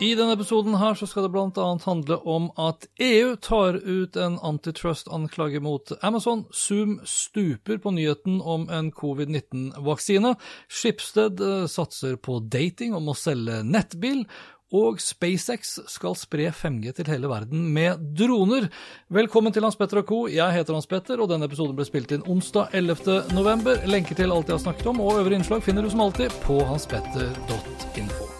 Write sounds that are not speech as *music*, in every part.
I denne episoden her så skal det bl.a. handle om at EU tar ut en antitrust-anklage mot Amazon. Zoom stuper på nyheten om en covid-19-vaksine. Schibsted eh, satser på dating om å selge nettbil. Og SpaceX skal spre 5G til hele verden med droner. Velkommen til Hans Petter og co. Jeg heter Hans Petter, og denne episoden ble spilt inn onsdag 11. november. Lenker til alt jeg har snakket om, og øvrige innslag finner du som alltid på hanspetter.info.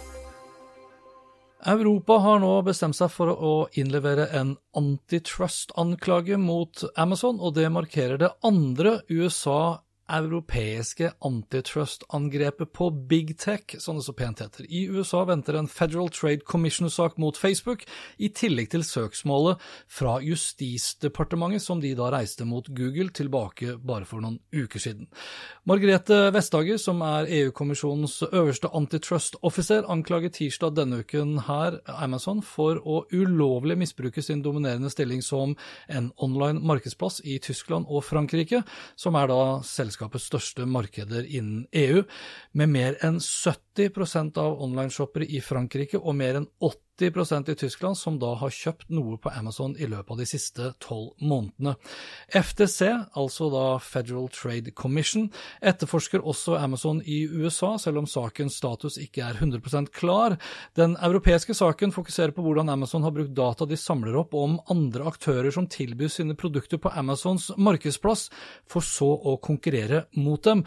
Europa har nå bestemt seg for å innlevere en antitrust-anklage mot Amazon, og det markerer det andre USA europeiske antitrust-angrepet på big tech, som det så pent heter. I USA venter en Federal Trade Commission-sak mot Facebook, i tillegg til søksmålet fra Justisdepartementet, som de da reiste mot Google tilbake bare for noen uker siden. Margrethe Vestager, som er EU-kommisjonens øverste antitrust-offiser, anklaget tirsdag denne uken her Amazon for å ulovlig misbruke sin dominerende stilling som en online markedsplass i Tyskland og Frankrike, som er da selskapet selskapets største markeder innen EU, med mer enn 70% av online-shoppere i Frankrike og mer enn 80 i Tyskland som da har kjøpt noe på Amazon i løpet av de siste tolv månedene. FTC, altså da Federal Trade Commission, etterforsker også Amazon i USA, selv om sakens status ikke er 100% klar. Den europeiske saken fokuserer på hvordan Amazon har brukt data de samler opp om andre aktører som tilbyr sine produkter på Amazons markedsplass, for så å konkurrere mot dem.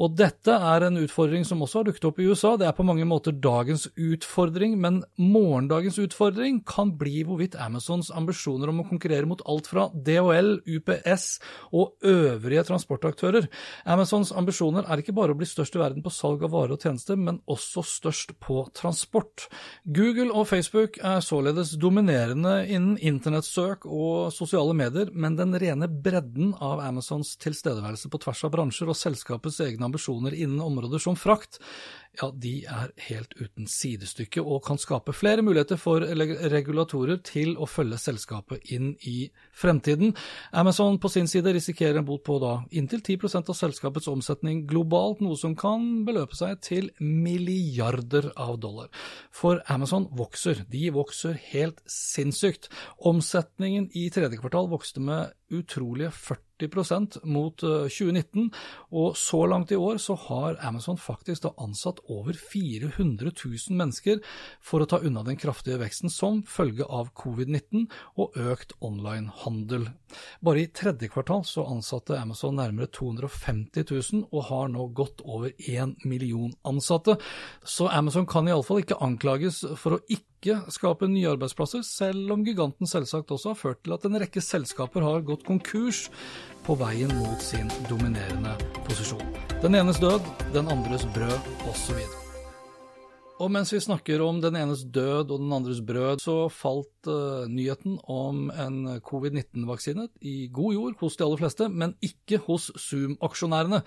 Og dette er en utfordring som også har dukket opp i USA. Det er på mange måter dagens utfordring, men morgendagens utfordring kan bli hvorvidt Amazons ambisjoner om å konkurrere mot alt fra DHL, UPS og øvrige transportaktører. Amazons ambisjoner er ikke bare å bli størst i verden på salg av varer og tjenester, men også størst på transport. Google og Facebook er således dominerende innen internettsøk og sosiale medier, men den rene bredden av Amazons tilstedeværelse på tvers av bransjer og selskapets egne ambisjoner innen områder som frakt, ja, de er helt uten sidestykke og kan skape flere muligheter for regulatorer til å følge selskapet inn i fremtiden. Amazon på sin side risikerer en bot på da inntil 10% av selskapets omsetning globalt, noe som kan beløpe seg til milliarder av dollar. For Amazon vokser, de vokser helt sinnssykt. Omsetningen i tredje kvartal vokste med utrolige 40% mot 2019, eh, og så langt i år så har Amazon faktisk da ansatt over 400 000 mennesker for å ta unna den kraftige veksten som følge av covid-19 og økt online-handel. Bare i tredje kvartal så ansatte Amazon nærmere 250 000 og har nå godt over 1 million ansatte, så Amazon kan iallfall ikke anklages for å ikke skape nye arbeidsplasser, selv om giganten selvsagt også har ført til at en rekke selskaper har gått konkurs på veien mot sin dominerende posisjon. Den enes død, den andres brød, osv. Og mens vi snakker om den enes død og den andres brød, så falt uh, nyheten om en covid-19-vaksine i god jord hos de aller fleste, men ikke hos Zoom-aksjonærene.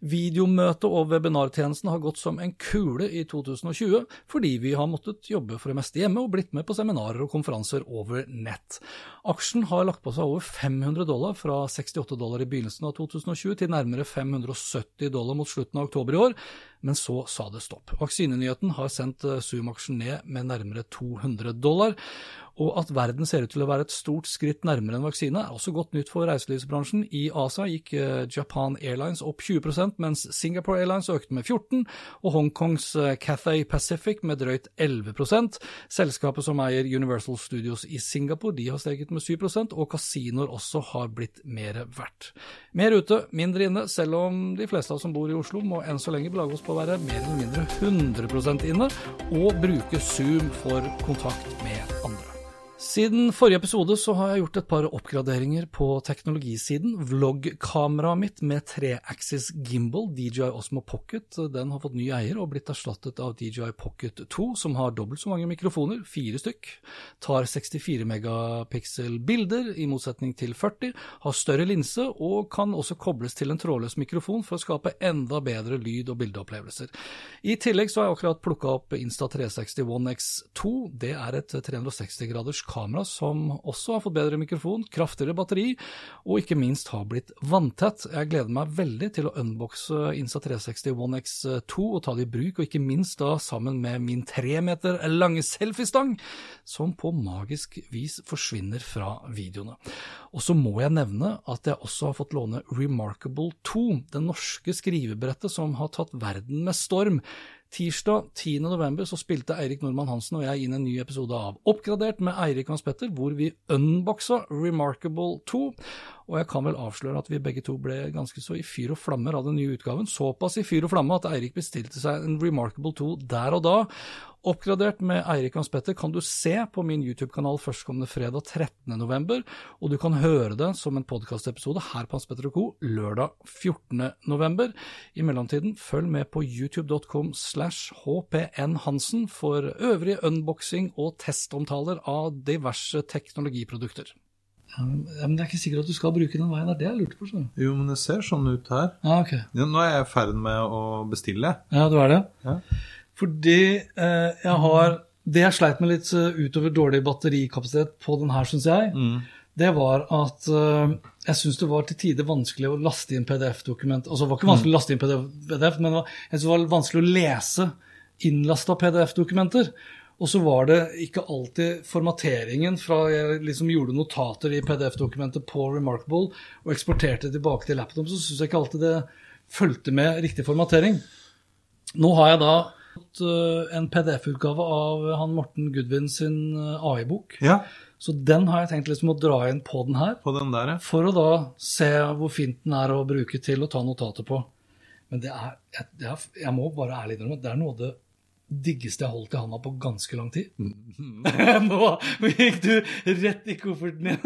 Videomøte- og webinartjenesten har gått som en kule i 2020, fordi vi har måttet jobbe for det meste hjemme og blitt med på seminarer og konferanser over nett. Aksjen har lagt på seg over 500 dollar fra 68 dollar i begynnelsen av 2020 til nærmere 570 dollar mot slutten av oktober i år men så sa det stopp. Vaksinenyheten har sendt eh, Zoom-aksjen ned med nærmere 200 dollar, og at verden ser ut til å være et stort skritt nærmere en vaksine, er også godt nytt for reiselivsbransjen. I ASA gikk eh, Japan Airlines opp 20% mens Singapore Airlines økte med 14 og Hongkongs eh, Cathay Pacific med drøyt 11% Selskapet som eier Universal Studios i Singapore, de har steget med 7% og kasinoer også har blitt mer verdt. Mer ute, mindre inne, selv om de fleste av oss som bor i Oslo må enn så lenge belage oss på å være mer eller mindre 100% inne og bruke Zoom for kontakt med andre. Siden forrige episode så har jeg gjort et par oppgraderinger på teknologisiden. Vloggkameraet mitt med treaxis gimbal, DJI Osmo Pocket, den har fått ny eier og blitt erstattet av DJI Pocket 2, som har dobbelt så mange mikrofoner, fire stykk, tar 64 megapixel bilder i motsetning til 40, har større linse og kan også kobles til en trådløs mikrofon for å skape enda bedre lyd- og bildeopplevelser. I tillegg så har jeg akkurat plukka opp Insta360 One X2. Det er et 360 graders kamera som også har fått bedre mikrofon, kraftigere batteri og ikke minst har blitt vanntett. Jeg gleder meg veldig til å unboxe Insta360 One X2 og ta det i bruk, og ikke minst da sammen med min tre meter lange selfiestang, som på magisk vis forsvinner fra videoene. Og så må jeg nevne at jeg også har fått låne Remarkable 2, det norske skrivebrettet som har tatt verden med storm. Tirsdag 10.11. så spilte Eirik Normann Hansen og jeg inn en ny episode av Oppgradert med Eirik Hans Petter, hvor vi unboxa Remarkable 2. Og jeg kan vel avsløre at vi begge to ble ganske så i fyr og flammer av den nye utgaven. Såpass i fyr og flamme at Eirik bestilte seg en Remarkable 2 der og da. Oppgradert med Eirik Hans Petter kan du se på min YouTube-kanal førstkommende fredag 13.11, og du kan høre det som en podkastepisode her på Hans Petter Co. lørdag 14.11. I mellomtiden, følg med på youtube.com slash hpnhansen for øvrig unboxing og testomtaler av diverse teknologiprodukter. Ja, men Det er ikke sikkert at du skal bruke den veien. Det er det jeg lurte på. Så. Jo, men det ser sånn ut her. Ja, ok. Ja, nå er jeg i ferd med å bestille. Ja, du er det? Ja. Fordi eh, jeg har Det jeg sleit med litt uh, utover dårlig batterikapasitet på den her, syns jeg, Mm. det var at eh, jeg syns det var til tider vanskelig å laste inn PDF-dokument. Altså, det var ikke vanskelig å laste inn PDF, men det var, jeg synes det var vanskelig å lese innlasta PDF-dokumenter. Og så var det ikke alltid formateringen fra jeg liksom gjorde notater i PDF-dokumentet på Remarkable og eksporterte tilbake til laptop, så syns jeg ikke alltid det fulgte med riktig formatering. Nå har jeg da eh, en PDF-utgave av han Morten Gudvin sin eh, AI-bok. Ja, Så den har jeg tenkt liksom å dra inn på den her, på den der, ja. for å da se hvor fint den er å bruke til å ta notater på. Men det er, jeg, det er, jeg må bare ærlig innrømme det er noe av det diggeste jeg har holdt i handa på ganske lang tid. *laughs* Nå gikk du rett i kofferten din.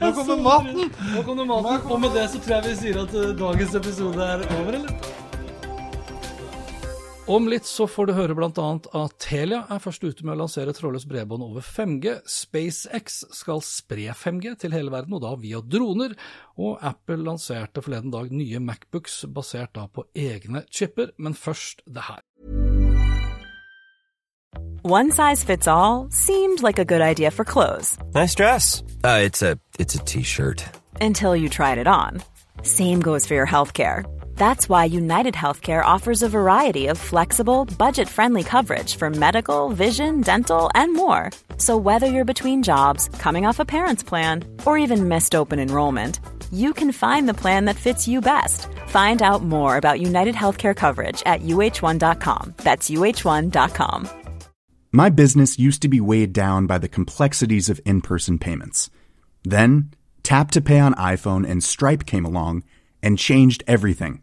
Nå kommer maten! Nå kommer maten. Og med det så tror jeg vi sier at eh, dagens episode er over, eller? Om litt så får du høre bl.a. at Telia er først ute med å lansere trådløst bredbånd over 5G. SpaceX skal spre 5G til hele verden, og da via droner. Og Apple lanserte forleden dag nye Macbooks basert da på egne chipper. Men først det her. One size fits all seemed like a good idea for clothes Nice dress. Uh, it's a it's a t-shirt. until you tried it on. Same goes for your healthcare. That's why United Healthcare offers a variety of flexible, budget friendly coverage for medical, vision, dental, and more. So, whether you're between jobs, coming off a parent's plan, or even missed open enrollment, you can find the plan that fits you best. Find out more about United Healthcare coverage at uh1.com. That's uh1.com. My business used to be weighed down by the complexities of in person payments. Then, Tap to Pay on iPhone and Stripe came along and changed everything.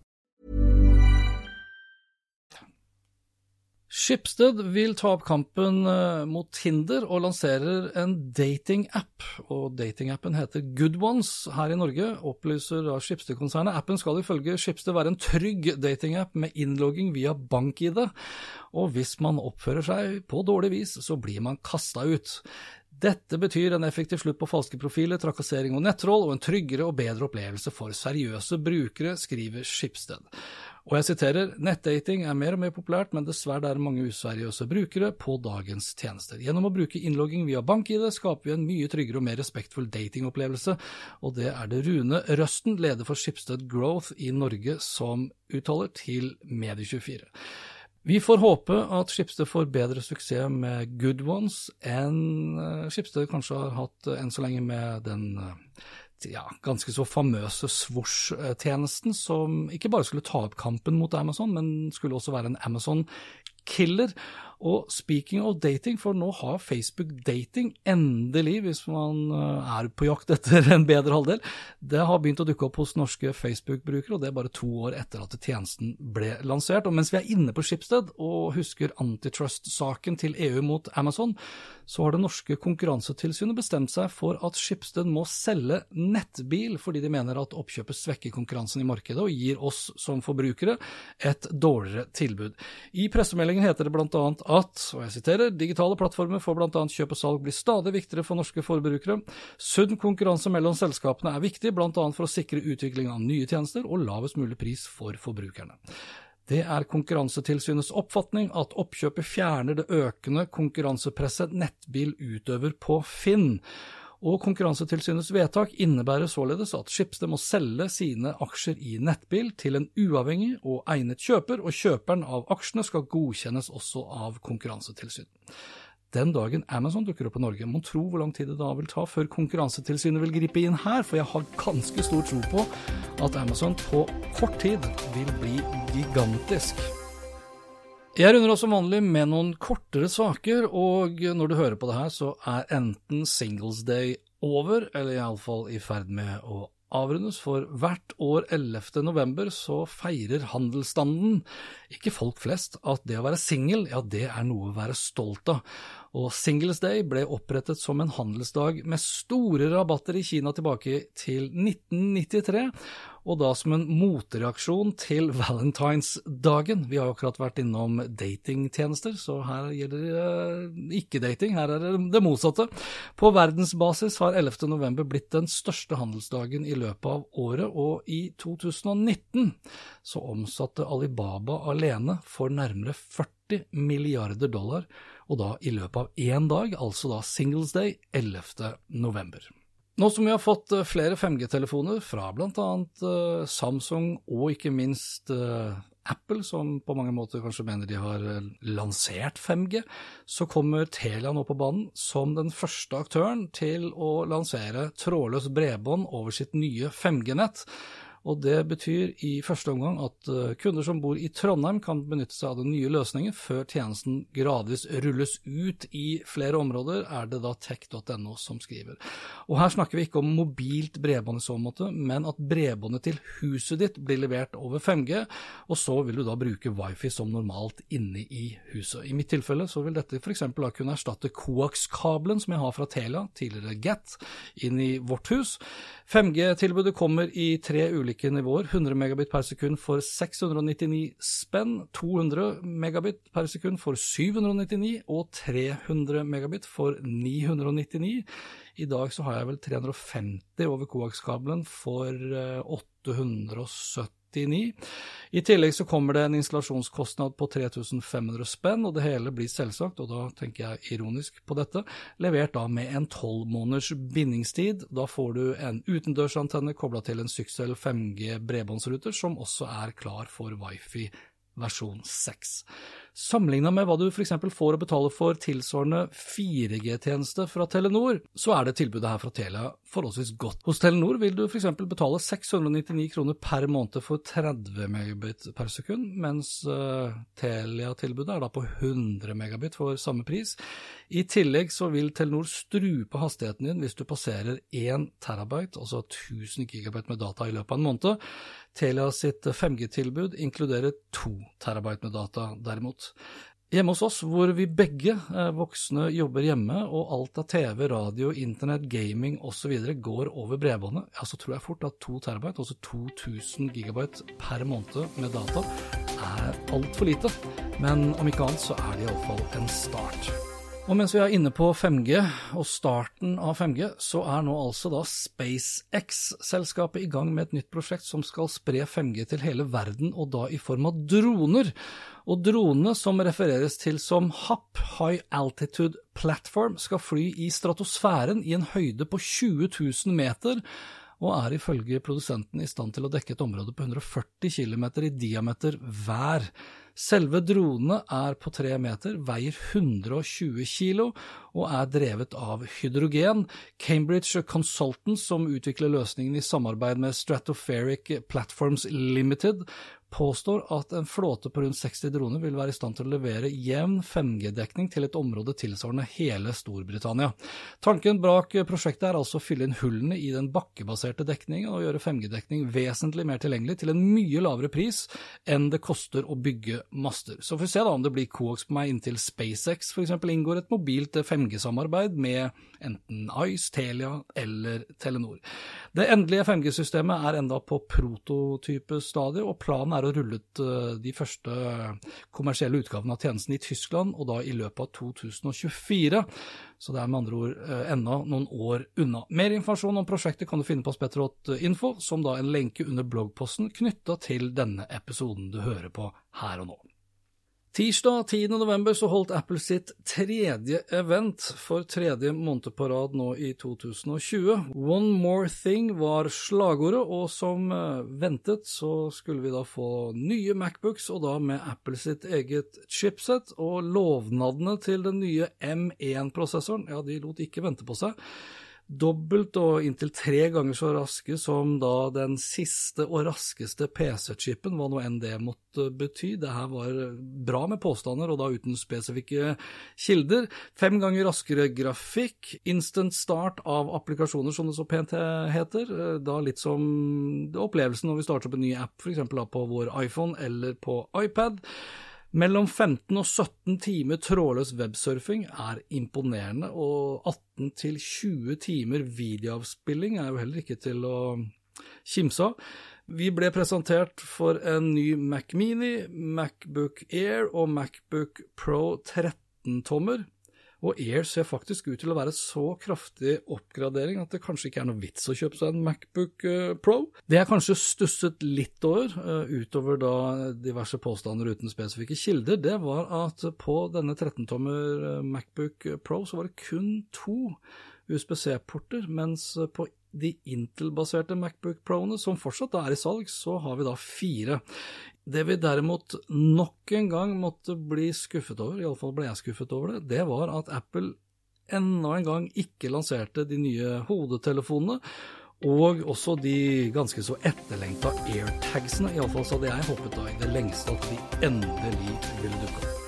Schibsted vil ta opp kampen eh, mot Tinder og lanserer en datingapp. Og datingappen heter Good Ones her i Norge, opplyser av Schibsted-konsernet. Appen skal ifølge Schibsted være en trygg datingapp med innlogging via bank-ID. Og hvis man oppfører seg på dårlig vis, så blir man kasta ut. Dette betyr en effektiv slutt på falske profiler, trakassering og nettroll, og en tryggere og bedre opplevelse for seriøse brukere, skriver Schibsted. Og jeg siterer, nettdating er mer og mer populært, men dessverre er det mange useriøse brukere på dagens tjenester. Gjennom å bruke innlogging via bank-ID skaper vi en mye tryggere og mer respektfull datingopplevelse, og det er det Rune Røsten, leder for Skipsted Growth i Norge, som uttaler til Medie24. Vi får håpe at Skipsted får bedre suksess med Good Ones enn Skipsted kanskje har hatt eh, enn så lenge med den eh, ja, ganske så famøse Swoosh-tjenesten, som ikke bare skulle ta opp kampen mot Amazon, men skulle også være en Amazon-killer. Og speaking of dating, for nå har Facebook dating endelig, hvis man eh, er på jakt etter en bedre halvdel, det har begynt å dukke opp hos norske Facebook-brukere, og det er bare to år etter at tjenesten ble lansert. Og mens vi er inne på Schibsted og husker antitrust-saken til EU mot Amazon, så har det norske konkurransetilsynet bestemt seg for at Schibsted må selge nettbil, fordi de mener at oppkjøpet svekker konkurransen i markedet og gir oss som forbrukere et dårligere tilbud. I pressemeldingen heter det blant annet at, og jeg siterer, digitale plattformer for bl.a. kjøp og salg blir stadig viktigere for norske forbrukere. Sunn konkurranse mellom selskapene er viktig, bl.a. for å sikre utvikling av nye tjenester og lavest mulig pris for forbrukerne. Det er Konkurransetilsynets oppfatning at oppkjøpet fjerner det økende konkurransepresset nettbil utøver på Finn og Konkurransetilsynets vedtak innebærer således at Schibsted må selge sine aksjer i Nettbil til en uavhengig og egnet kjøper, og kjøperen av aksjene skal godkjennes også av Konkurransetilsynet. Den dagen Amazon dukker opp i Norge, må tro hvor lang tid det da vil ta før Konkurransetilsynet vil gripe inn her, for jeg har ganske stor tro på at Amazon på kort tid vil bli gigantisk. Jeg runder også vanlig med noen kortere saker, og når du hører på det her, så er enten Singles Day over, eller iallfall i ferd med å avrundes, for hvert år 11. november så feirer handelsstanden, ikke folk flest, at det å være singel, ja, det er noe å være stolt av. Og Singles Day ble opprettet som en handelsdag med store rabatter i Kina tilbake til 1993, og da som en motreaksjon til valentinsdagen. Vi har jo akkurat vært innom datingtjenester, så her gjelder det uh, ikke dating, her er det det motsatte. På verdensbasis har 11. november blitt den største handelsdagen i løpet av året, og i 2019 så omsatte Alibaba alene for nærmere 40 milliarder dollar, og da i løpet av én dag, altså da Singles Day 11. november. Nå som vi har fått eh, flere 5G-telefoner fra bl.a. Uh, Samsung og ikke minst uh, Apple, som på mange måter kanskje mener de har lansert 5G, så kommer Telia nå på banen som den første aktøren til å lansere trådløst bredbånd over sitt nye 5G-nett. Og Det betyr i første omgang at eh, kunder som bor i Trondheim kan benytte seg av den nye løsningen før tjenesten gradvis rulles ut i flere områder, er det da tech.no som skriver. Og Her snakker vi ikke om mobilt bredbånd i så måte, men at bredbåndet til huset ditt blir levert over 5G, og så vil du da bruke wifi som normalt inne i huset. I mitt tilfelle så vil dette f.eks. da kunne erstatte coax-kabelen som jeg har fra Telia, tidligere Get, inn i vårt hus. 5G-tilbudet kommer i tre ulike nivåer. 100 megabit per sekund for 699 spenn, 200 megabit per sekund for 799 og 300 megabit for 999. I dag så har jeg vel 350 over coax-kabelen for 870 eh, 99. I tillegg så kommer det en installasjonskostnad på 3500 spenn, og det hele blir selvsagt, og da tenker jeg ironisk på dette, levert da med en tolv måneders bindingstid. Da får du en utendørsantenne kobla til en Syxel 5G bredbåndsruter, som også er klar for wifi versjon 6. Sammenligna med hva du f.eks. får å betale for tilsvarende 4G-tjeneste fra Telenor, så er det tilbudet her fra Telia forholdsvis godt. Hos Telenor vil du f.eks. betale 699 kroner per måned for 30 megabit per sekund, mens uh, Telia-tilbudet er da på 100 megabit for samme pris. I tillegg så vil Telenor strupe hastigheten din hvis du passerer 1 terabyte, altså 1000 gigabyte med data i løpet av en måned. Telia sitt 5G-tilbud inkluderer 2 terabyte med data, derimot. Hjemme hos oss, hvor vi begge eh, voksne jobber hjemme, og alt av TV, radio, internett, gaming osv. går over bredbåndet, ja, så tror jeg fort at 2 terabyte, altså 2000 gigabyte per måned med data, er altfor lite. Men om ikke annet så er det iallfall en start. Og mens vi er inne på 5G og starten av 5G, så er nå altså da SpaceX-selskapet i gang med et nytt prosjekt som skal spre 5G til hele verden, og da i form av droner. Og dronene, som refereres til som HAP, High Altitude Platform, skal fly i stratosfæren i en høyde på 20 000 meter og er ifølge produsenten i stand til å dekke et område på 140 km i diameter hver. Selve dronene er på tre meter, veier 120 kilo og er drevet av hydrogen. Cambridge Consultants, som utvikler løsningen i samarbeid med Stratospheric Platforms Limited, påstår at en flåte på rundt 60 droner vil være i stand til å levere jevn 5G-dekning til et område tilsvarende hele Storbritannia. Tanken bak prosjektet er altså å fylle inn hullene i den bakkebaserte dekningen og gjøre 5G-dekning vesentlig mer tilgjengelig til en mye lavere pris enn det koster å bygge master. Så får vi se da om det blir coax på meg inntil SpaceX f.eks. inngår et mobilt 5G-samarbeid med enten Ice, Telia eller Telenor. Det endelige 5G-systemet er enda på prototypestadiet, og planen er å rulle ut eh, de første kommersielle utgavene av tjenesten i Tyskland, og da i løpet av 2024. Så det er med andre ord eh, enda noen år unna. Mer informasjon om prosjektet kan du finne på spetrot.info, som da en lenke under bloggposten knytta til denne episoden du hører på her og nå. Tirsdag 10. november så holdt Apple sitt tredje event for tredje måned på rad nå i 2020. One more thing var slagordet, og som eh, ventet så skulle vi da få nye Macbooks, og da med Apple sitt eget chipset, og lovnadene til den nye M1-prosessoren, ja, de lot ikke vente på seg dobbelt og inntil tre ganger så raske som da den siste og raskeste PC-chipen, hva nå enn det måtte bety. Det her var bra med påstander, og da uten spesifikke kilder. Fem ganger raskere grafikk, instant start av applikasjoner, som det så pent heter. Da litt som opplevelsen når vi starter opp en ny app, f.eks. på vår iPhone eller på iPad. Mellom 15 og 17 timer trådløs websurfing er imponerende, og 18 til 20 timer videoavspilling er jo heller ikke til å kimse av. Vi ble presentert for en ny Mac Mini, Macbook Air og Macbook Pro 13-tommer. Og Air ser faktisk ut til å være så kraftig oppgradering at det kanskje ikke er noe vits å kjøpe seg en Macbook eh, Pro. Det jeg kanskje stusset litt over, eh, utover da diverse påstander uten spesifikke kilder, det var at på denne 13-tommer eh, Macbook Pro så var det kun to USBC-porter, mens på de Intel-baserte Macbook Pro-ene, som fortsatt er i salg, så har vi da fire. Det vi derimot nok en gang måtte bli skuffet over, iallfall ble jeg skuffet over det, det var at Apple enda en gang ikke lanserte de nye hodetelefonene. Og også de ganske så etterlengta airtagsene. Iallfall så hadde jeg håpet da i det lengste at de endelig ville dukke opp.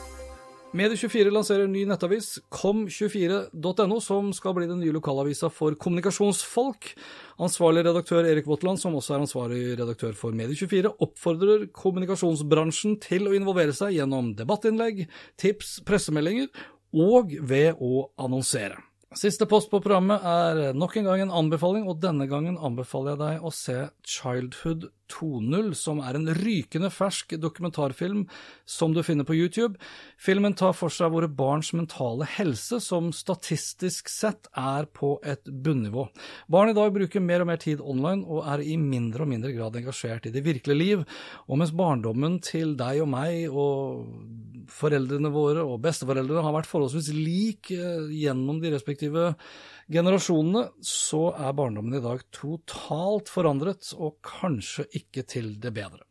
Medie24 lanserer ny nettavis, kom24.no, som skal bli den nye lokalavisa for kommunikasjonsfolk. Ansvarlig redaktør Erik Våtland, som også er ansvarlig redaktør for Medie24, oppfordrer kommunikasjonsbransjen til å involvere seg gjennom debattinnlegg, tips, pressemeldinger og ved å annonsere. Siste post på programmet er nok en gang en anbefaling, og denne gangen anbefaler jeg deg å se Childhood 2.0, som er en rykende fersk dokumentarfilm som du finner på YouTube. Filmen tar for seg våre barns mentale helse, som statistisk sett er på et bunnivå. Barn i dag bruker mer og mer tid online, og er i mindre og mindre grad engasjert i det virkelige liv. Og mens barndommen til deg og meg og foreldrene våre og besteforeldrene har vært forholdsvis lik eh, gjennom de respektive generasjonene, så er barndommen i dag totalt forandret, og kanskje ikke ikke til det bedre.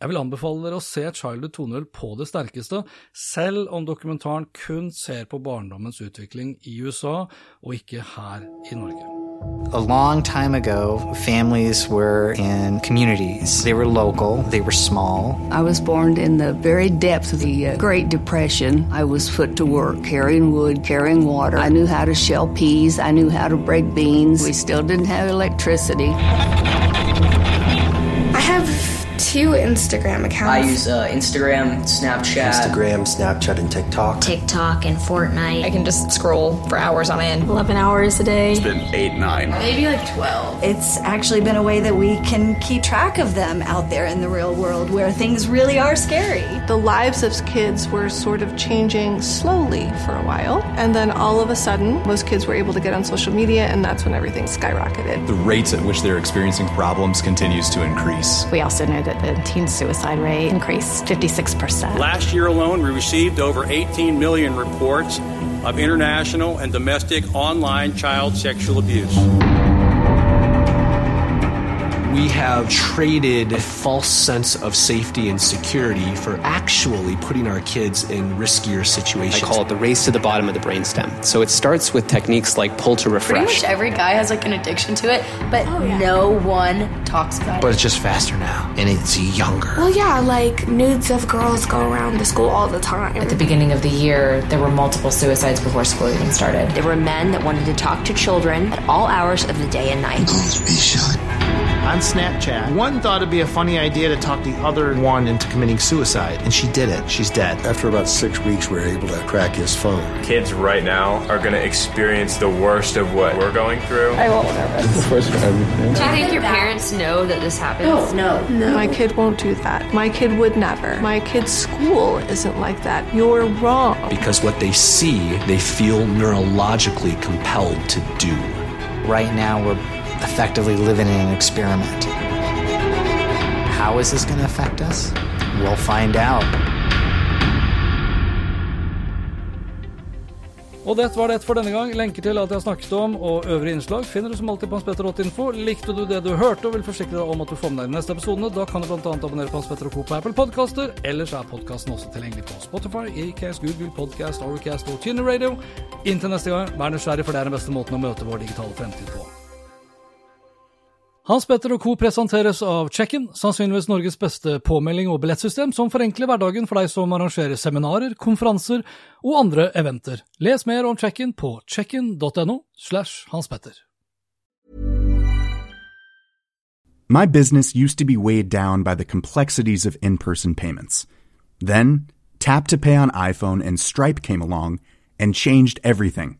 Jeg vil anbefale dere å se Childhood 2.0 på det sterkeste, selv om dokumentaren kun ser på barndommens utvikling i USA, og ikke her i Norge. A long time ago, families were in communities. They were local, they were small. I was born in the very depth of the uh, Great Depression. I was put to work carrying wood, carrying water. I knew how to shell peas, I knew how to break beans. We still didn't have electricity. I two Instagram accounts. I use uh, Instagram, Snapchat. Instagram, Snapchat, and TikTok. TikTok and Fortnite. I can just scroll for hours on end. 11 hours a day. It's been 8, 9. Maybe like 12. It's actually been a way that we can keep track of them out there in the real world where things really are scary. The lives of kids were sort of changing slowly for a while. And then all of a sudden, most kids were able to get on social media, and that's when everything skyrocketed. The rates at which they're experiencing problems continues to increase. We also know that the teen suicide rate increased 56%. Last year alone, we received over 18 million reports of international and domestic online child sexual abuse. We have traded a false sense of safety and security for actually putting our kids in riskier situations. I call it the race to the bottom of the brainstem. So it starts with techniques like pull to refresh. Pretty much every guy has like an addiction to it, but oh, yeah. no one talks about but it. But it's just faster now, and it's younger. Well, yeah, like nudes of girls go around the school all the time. At the beginning of the year, there were multiple suicides before school even started. There were men that wanted to talk to children at all hours of the day and night. Girls be shy on Snapchat. One thought it'd be a funny idea to talk the other one into committing suicide, and she did it. She's dead. After about six weeks, we were able to crack his phone. Kids right now are going to experience the worst of what we're going through. I'm a little nervous. The first everything. Do you think your parents know that this happens? No, no, no. My kid won't do that. My kid would never. My kid's school isn't like that. You're wrong. Because what they see, they feel neurologically compelled to do. Right now, we're effectively living in an experiment. How is this going to affect us? We'll find out. Og det var det for denne gang. Lenker til alt jeg har snakket om og øvrige innslag finner du som alltid på hanspetter.info. Likte du det du hørte og vil forsikre deg om at du får med deg de neste episodene, da kan du bl.a. abonnere på Hans Petter og Co. på Apple Podcaster. Ellers er podkasten også tilgjengelig på Spotify, Acast, Google Podcast, Overcast og Tuner Radio. Inntil neste gang, vær nysgjerrig, for det er den beste måten å møte vår digitale fremtid på. Hans Petter og co. presenteres av Check-in, sannsynligvis Norges beste påmelding og billettsystem som forenkler hverdagen for deg som arrangerer seminarer, konferanser og andre eventer. Les mer om Check-in på checkin.no slash hanspetter. My business used to be weighed down by the complexities of in-person payments. Then, Tap to Pay on iPhone and Stripe came along and changed everything.